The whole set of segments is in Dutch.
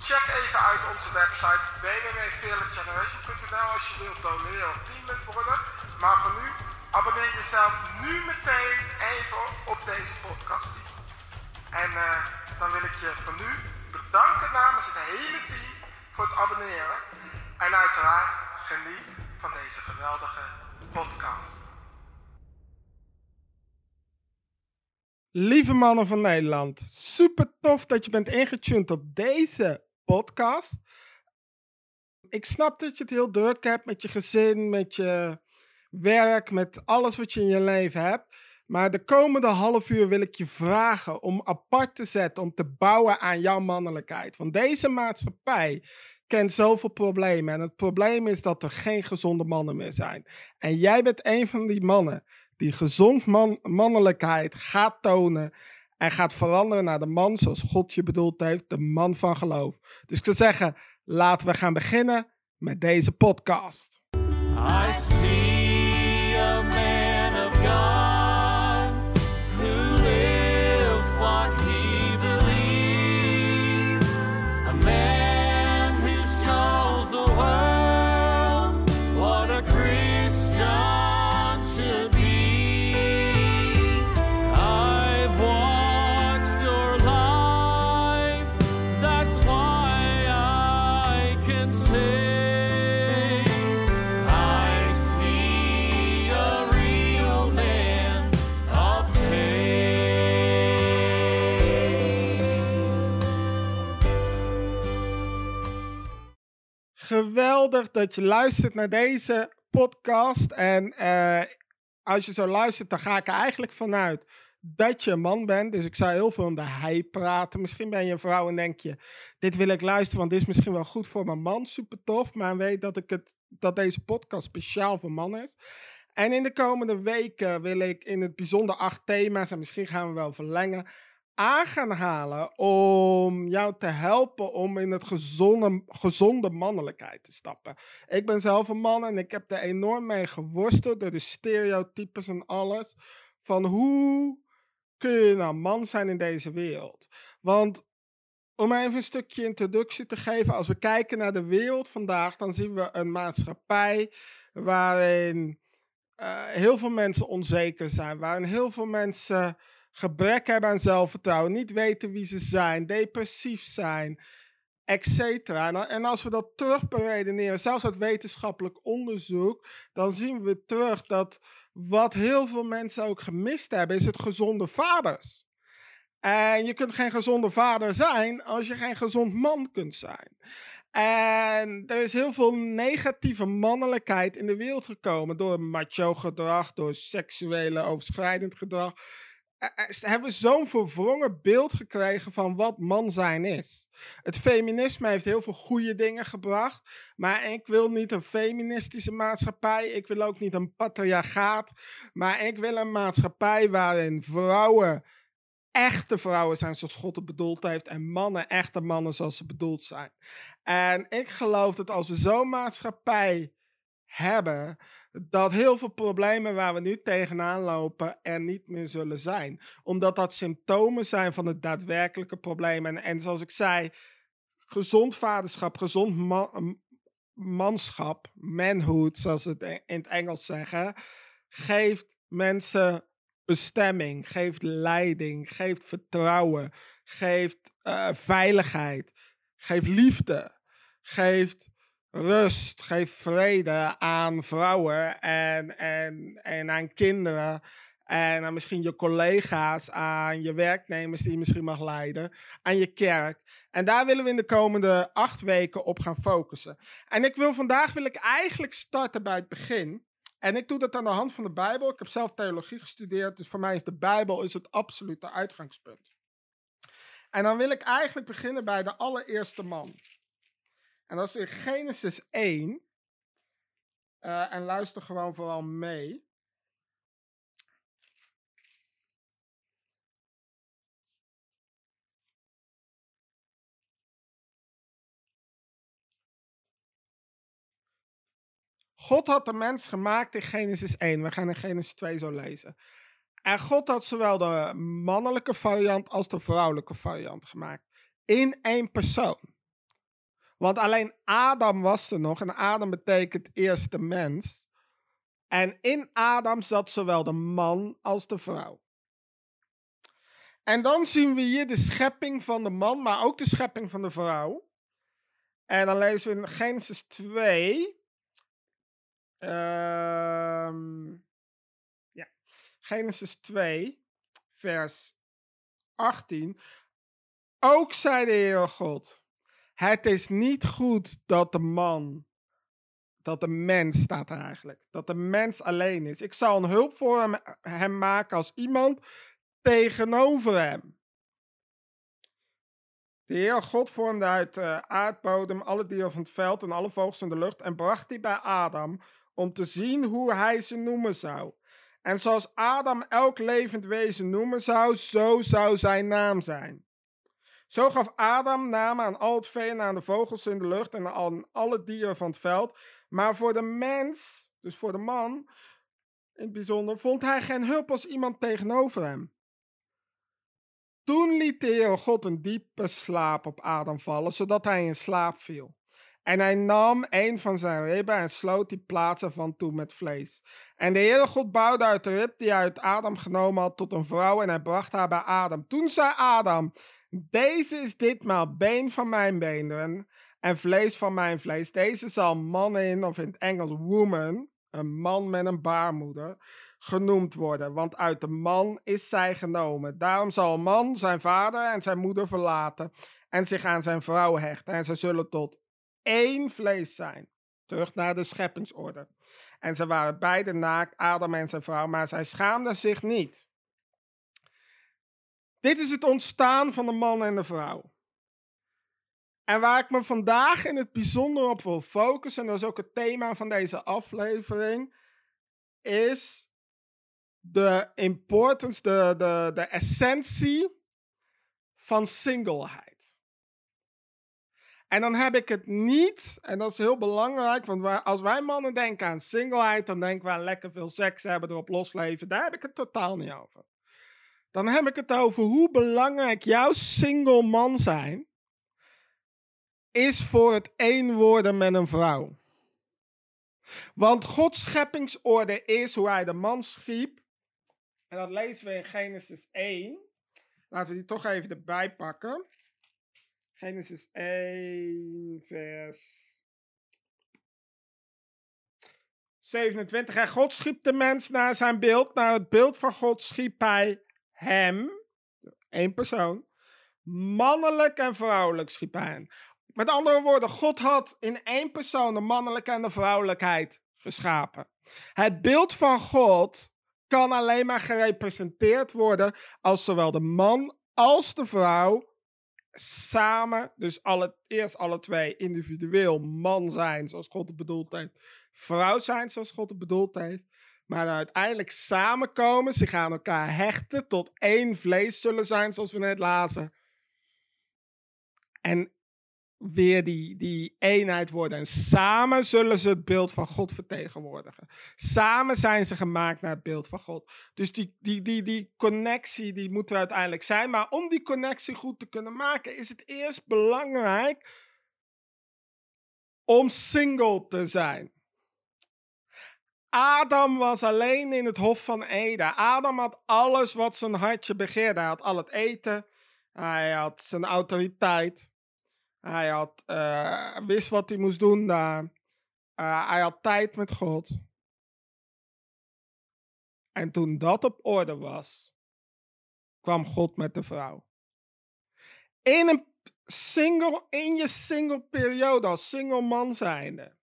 Check even uit onze website www.fearlessgeneration.nl als je wilt doneren of teamlid worden. Maar voor nu, abonneer jezelf nu meteen even op deze podcast. En uh, dan wil ik je voor nu bedanken namens het hele team voor het abonneren. En uiteraard geniet van deze geweldige podcast. Lieve mannen van Nederland, super tof dat je bent ingetuned op deze podcast. Ik snap dat je het heel druk hebt met je gezin, met je werk, met alles wat je in je leven hebt. Maar de komende half uur wil ik je vragen om apart te zetten, om te bouwen aan jouw mannelijkheid. Want deze maatschappij kent zoveel problemen. En het probleem is dat er geen gezonde mannen meer zijn. En jij bent een van die mannen die gezond man mannelijkheid gaat tonen en gaat veranderen naar de man zoals God je bedoeld heeft, de man van geloof. Dus ik zou zeggen, laten we gaan beginnen met deze podcast. I see a man of God Geweldig dat je luistert naar deze podcast. En eh, als je zo luistert, dan ga ik er eigenlijk vanuit dat je een man bent. Dus ik zou heel veel om de hij praten. Misschien ben je een vrouw en denk je, dit wil ik luisteren, want dit is misschien wel goed voor mijn man. Super tof, maar weet dat, ik het, dat deze podcast speciaal voor mannen is. En in de komende weken wil ik in het bijzonder acht thema's, en misschien gaan we wel verlengen, aan gaan halen om jou te helpen om in het gezonde, gezonde mannelijkheid te stappen. Ik ben zelf een man en ik heb er enorm mee geworsteld door de stereotypes en alles. Van hoe kun je nou man zijn in deze wereld? Want om even een stukje introductie te geven, als we kijken naar de wereld vandaag, dan zien we een maatschappij waarin uh, heel veel mensen onzeker zijn, waarin heel veel mensen gebrek hebben aan zelfvertrouwen, niet weten wie ze zijn, depressief zijn, etc. En als we dat terug beredeneren, zelfs uit wetenschappelijk onderzoek, dan zien we terug dat wat heel veel mensen ook gemist hebben, is het gezonde vaders. En je kunt geen gezonde vader zijn als je geen gezond man kunt zijn. En er is heel veel negatieve mannelijkheid in de wereld gekomen door macho gedrag, door seksuele overschrijdend gedrag. Hebben zo'n verwrongen beeld gekregen van wat man zijn is. Het feminisme heeft heel veel goede dingen gebracht. Maar ik wil niet een feministische maatschappij. Ik wil ook niet een patriarchaat. Maar ik wil een maatschappij waarin vrouwen echte vrouwen zijn zoals God het bedoeld heeft. En mannen echte mannen zoals ze bedoeld zijn. En ik geloof dat als we zo'n maatschappij hebben, dat heel veel problemen waar we nu tegenaan lopen er niet meer zullen zijn. Omdat dat symptomen zijn van het daadwerkelijke probleem. En, en zoals ik zei, gezond vaderschap, gezond man, manschap, manhood, zoals ze het in het Engels zeggen, geeft mensen bestemming, geeft leiding, geeft vertrouwen, geeft uh, veiligheid, geeft liefde, geeft rust, geeft vrede aan vrouwen en, en, en aan kinderen. En aan misschien je collega's, aan je werknemers die je misschien mag leiden, aan je kerk. En daar willen we in de komende acht weken op gaan focussen. En ik wil vandaag wil ik eigenlijk starten bij het begin. En ik doe dat aan de hand van de Bijbel. Ik heb zelf theologie gestudeerd, dus voor mij is de Bijbel is het absolute uitgangspunt. En dan wil ik eigenlijk beginnen bij de allereerste man. En dat is in Genesis 1. Uh, en luister gewoon vooral mee. God had de mens gemaakt in Genesis 1. We gaan in Genesis 2 zo lezen. En God had zowel de mannelijke variant als de vrouwelijke variant gemaakt. In één persoon. Want alleen Adam was er nog. En Adam betekent eerste mens. En in Adam zat zowel de man als de vrouw. En dan zien we hier de schepping van de man, maar ook de schepping van de vrouw. En dan lezen we in Genesis 2. Um, ja. Genesis 2, vers 18. Ook zei de Heere God: Het is niet goed dat de man, dat de mens staat er eigenlijk, dat de mens alleen is. Ik zal een hulp voor hem, maken als iemand tegenover hem. De Heer God vormde uit uh, aardbodem alle dieren van het veld en alle vogels in de lucht en bracht die bij Adam om te zien hoe hij ze noemen zou. En zoals Adam elk levend wezen noemen zou, zo zou zijn naam zijn. Zo gaf Adam namen aan al het vee en aan de vogels in de lucht en aan alle dieren van het veld. Maar voor de mens, dus voor de man in het bijzonder, vond hij geen hulp als iemand tegenover hem. Toen liet de Heer God een diepe slaap op Adam vallen, zodat hij in slaap viel. En hij nam een van zijn ribben en sloot die plaatsen van toe met vlees. En de Heere God bouwde uit de rib die hij uit Adam genomen had tot een vrouw en hij bracht haar bij Adam. Toen zei Adam, deze is ditmaal been van mijn benen en vlees van mijn vlees. Deze zal man in, of in het Engels woman, een man met een baarmoeder, genoemd worden. Want uit de man is zij genomen. Daarom zal een man zijn vader en zijn moeder verlaten en zich aan zijn vrouw hechten. En ze zullen tot één vlees zijn. Terug naar de scheppingsorde. En ze waren beide naakt, Adam en zijn vrouw, maar zij schaamden zich niet. Dit is het ontstaan van de man en de vrouw. En waar ik me vandaag in het bijzonder op wil focussen, en dat is ook het thema van deze aflevering, is de importance, de, de, de essentie van singleheid. En dan heb ik het niet, en dat is heel belangrijk, want als wij mannen denken aan singleheid, dan denken we aan lekker veel seks hebben, erop losleven. Daar heb ik het totaal niet over. Dan heb ik het over hoe belangrijk jouw single man zijn is voor het één worden met een vrouw. Want Gods scheppingsorde is hoe hij de man schiep. En dat lezen we in Genesis 1. Laten we die toch even erbij pakken. Genesis 1, vers 27. En God schiep de mens naar zijn beeld. Naar het beeld van God schiep hij hem, één persoon, mannelijk en vrouwelijk schiep hij hem. Met andere woorden, God had in één persoon de mannelijke en de vrouwelijkheid geschapen. Het beeld van God kan alleen maar gerepresenteerd worden als zowel de man als de vrouw samen, dus alle, eerst alle twee individueel man zijn zoals God het bedoeld heeft, vrouw zijn zoals God het bedoeld heeft, maar uiteindelijk samenkomen, zich aan elkaar hechten, tot één vlees zullen zijn zoals we net lazen. En weer die, die eenheid worden. En samen zullen ze het beeld van God vertegenwoordigen. Samen zijn ze gemaakt naar het beeld van God. Dus die, die, die, die connectie die moet er uiteindelijk zijn. Maar om die connectie goed te kunnen maken, is het eerst belangrijk om single te zijn. Adam was alleen in het Hof van Eden. Adam had alles wat zijn hartje begeerde. Hij had al het eten. Hij had zijn autoriteit. Hij had, uh, wist wat hij moest doen daar. Uh, hij had tijd met God. En toen dat op orde was, kwam God met de vrouw. In, een single, in je single periode als single man zijnde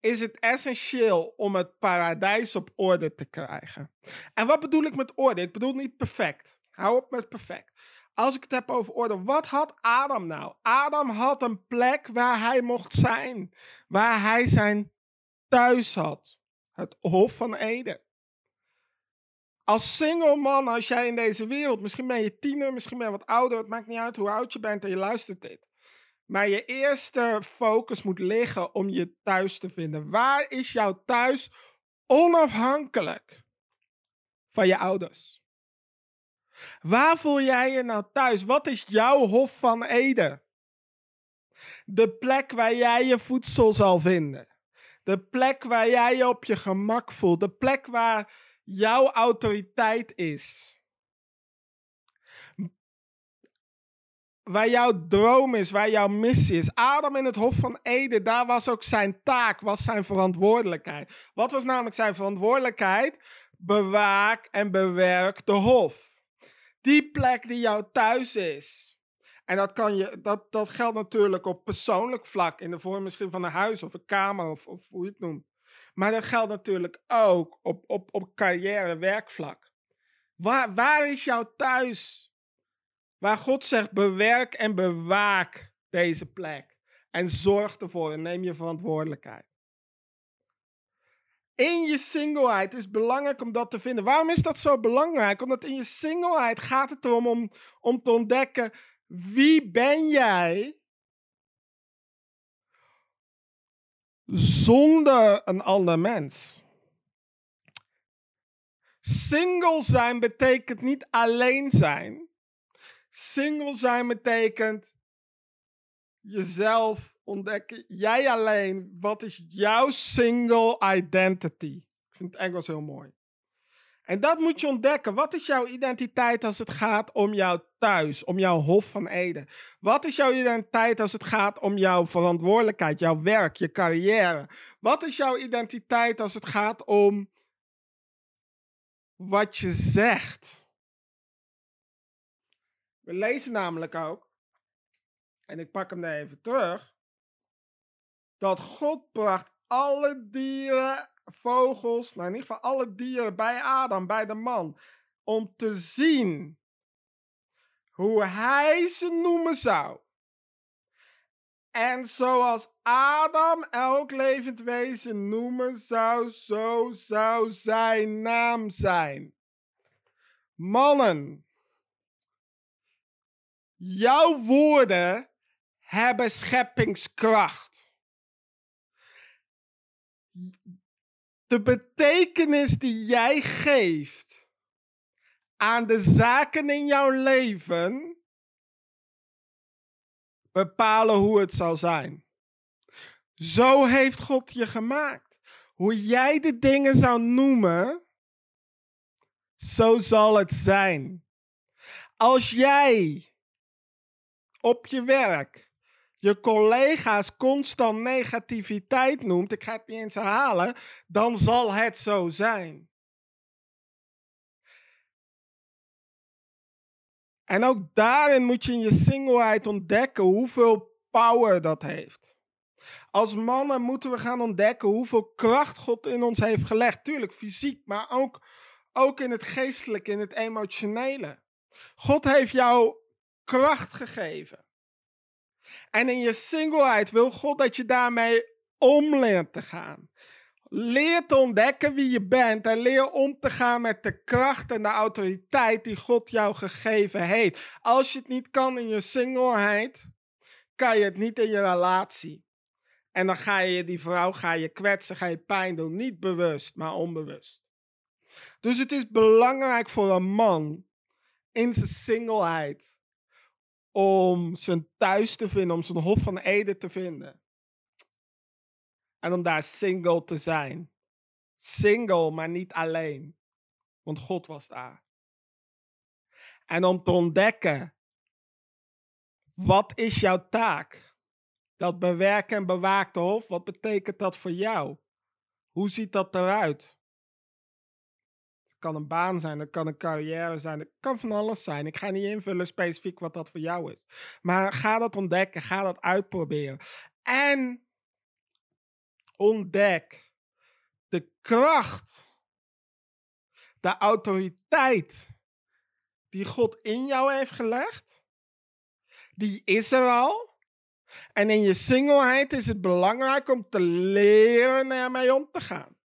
is het essentieel om het paradijs op orde te krijgen. En wat bedoel ik met orde? Ik bedoel niet perfect. Hou op met perfect. Als ik het heb over orde, wat had Adam nou? Adam had een plek waar hij mocht zijn, waar hij zijn thuis had. Het Hof van Eden. Als single man, als jij in deze wereld, misschien ben je tiener, misschien ben je wat ouder, het maakt niet uit hoe oud je bent en je luistert dit. Maar je eerste focus moet liggen om je thuis te vinden. Waar is jouw thuis onafhankelijk van je ouders? Waar voel jij je nou thuis? Wat is jouw Hof van Eden? De plek waar jij je voedsel zal vinden. De plek waar jij je op je gemak voelt. De plek waar jouw autoriteit is. Waar jouw droom is, waar jouw missie is. Adam in het Hof van Eden, daar was ook zijn taak, was zijn verantwoordelijkheid. Wat was namelijk zijn verantwoordelijkheid? Bewaak en bewerk de Hof. Die plek die jouw thuis is. En dat, kan je, dat, dat geldt natuurlijk op persoonlijk vlak, in de vorm misschien van een huis of een kamer of, of hoe je het noemt. Maar dat geldt natuurlijk ook op, op, op carrière, werkvlak. Waar, waar is jouw thuis? Waar God zegt, bewerk en bewaak deze plek. En zorg ervoor en neem je verantwoordelijkheid. In je singleheid is belangrijk om dat te vinden. Waarom is dat zo belangrijk? Omdat in je singleheid gaat het erom om, om te ontdekken wie ben jij zonder een ander mens. Single zijn betekent niet alleen zijn. Single zijn betekent jezelf ontdekken. Jij alleen. Wat is jouw single identity? Ik vind het Engels heel mooi. En dat moet je ontdekken. Wat is jouw identiteit als het gaat om jouw thuis, om jouw Hof van Eden? Wat is jouw identiteit als het gaat om jouw verantwoordelijkheid, jouw werk, je carrière? Wat is jouw identiteit als het gaat om wat je zegt? We lezen namelijk ook, en ik pak hem er even terug, dat God bracht alle dieren vogels, nou in ieder geval alle dieren bij Adam, bij de man, om te zien hoe hij ze noemen zou. En zoals Adam elk levend wezen noemen zou, zo zou zijn naam zijn. Mannen, jouw woorden hebben scheppingskracht de betekenis die jij geeft aan de zaken in jouw leven bepalen hoe het zal zijn. Zo heeft God je gemaakt. Hoe jij de dingen zou noemen, zo zal het zijn. Als jij op je werk je collega's constant negativiteit noemt, ik ga het niet eens herhalen, dan zal het zo zijn. En ook daarin moet je in je singleheid ontdekken hoeveel power dat heeft. Als mannen moeten we gaan ontdekken hoeveel kracht God in ons heeft gelegd. Tuurlijk fysiek, maar ook, ook in het geestelijke, in het emotionele. God heeft jou kracht gegeven. En in je singleheid wil God dat je daarmee om leert te gaan. Leer te ontdekken wie je bent en leer om te gaan met de kracht en de autoriteit die God jou gegeven heeft. Als je het niet kan in je singleheid, kan je het niet in je relatie. En dan ga je die vrouw ga je kwetsen, ga je pijn doen. Niet bewust, maar onbewust. Dus het is belangrijk voor een man in zijn singleheid om zijn thuis te vinden, om zijn Hof van Eden te vinden. En om daar single te zijn. Single, maar niet alleen. Want God was daar. En om te ontdekken, wat is jouw taak? Dat bewerken en bewaakte hof, wat betekent dat voor jou? Hoe ziet dat eruit? Kan een baan zijn, dat kan een carrière zijn, dat kan van alles zijn. Ik ga niet invullen specifiek wat dat voor jou is. Maar ga dat ontdekken, ga dat uitproberen. En ontdek de kracht, de autoriteit die God in jou heeft gelegd. Die is er al. En in je singleheid is het belangrijk om te leren ermee om te gaan.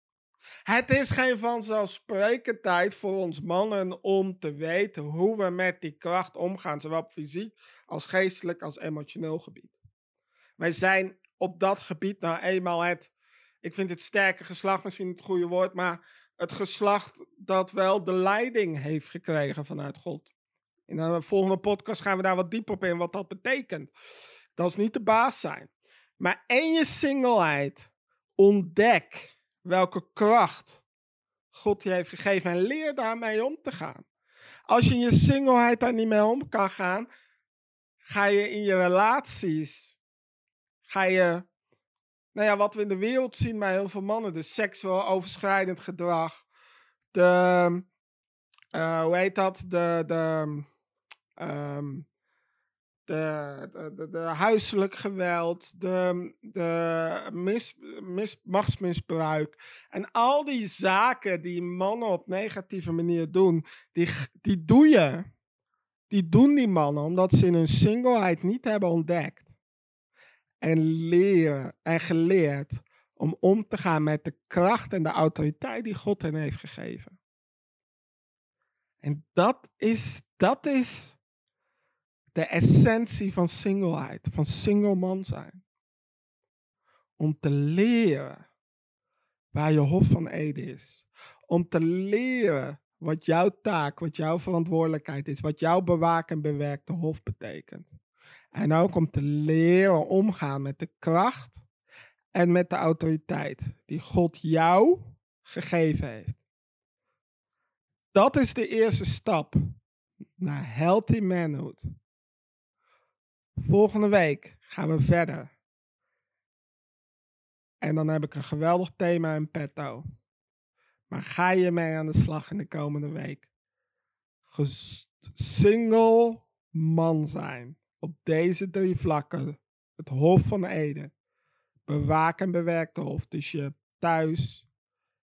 Het is geen vanzelfsprekendheid voor ons mannen om te weten hoe we met die kracht omgaan, zowel op fysiek als geestelijk als emotioneel gebied. Wij zijn op dat gebied nou eenmaal het, ik vind het sterke geslacht misschien het goede woord, maar het geslacht dat wel de leiding heeft gekregen vanuit God. In de volgende podcast gaan we daar wat dieper op in wat dat betekent. Dat is niet de baas zijn. Maar in je singleheid ontdek welke kracht God je heeft gegeven en leer daarmee om te gaan. Als je in je singleheid daar niet mee om kan gaan, ga je in je relaties, ga je, nou ja, wat we in de wereld zien bij heel veel mannen, de seksueel overschrijdend gedrag, de, uh, hoe heet dat, de, de, um, de, de, huiselijk geweld, de, de mis, machtsmisbruik. En al die zaken die mannen op negatieve manier doen, die, die doe je. Die doen die mannen omdat ze in hun singleheid niet hebben ontdekt. En leren en geleerd om om te gaan met de kracht en de autoriteit die God hen heeft gegeven. En dat is, dat is de essentie van singleheid, van single man zijn. Om te leren waar je Hof van Ede is. Om te leren wat jouw taak, wat jouw verantwoordelijkheid is, wat jouw bewaak en bewerkte Hof betekent. En ook om te leren omgaan met de kracht en met de autoriteit die God jou gegeven heeft. Dat is de eerste stap naar healthy manhood. Volgende week gaan we verder. En dan heb ik een geweldig thema in petto. Maar ga je mee aan de slag in de komende week? single man zijn. Op deze drie vlakken. Het Hof van Ede. Bewaak en bewerk de Hof. Dus je thuis,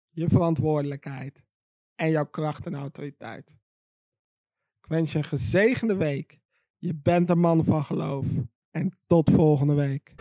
je verantwoordelijkheid en jouw kracht en autoriteit. Ik wens je een gezegende week. Je bent een man van geloof. En tot volgende week.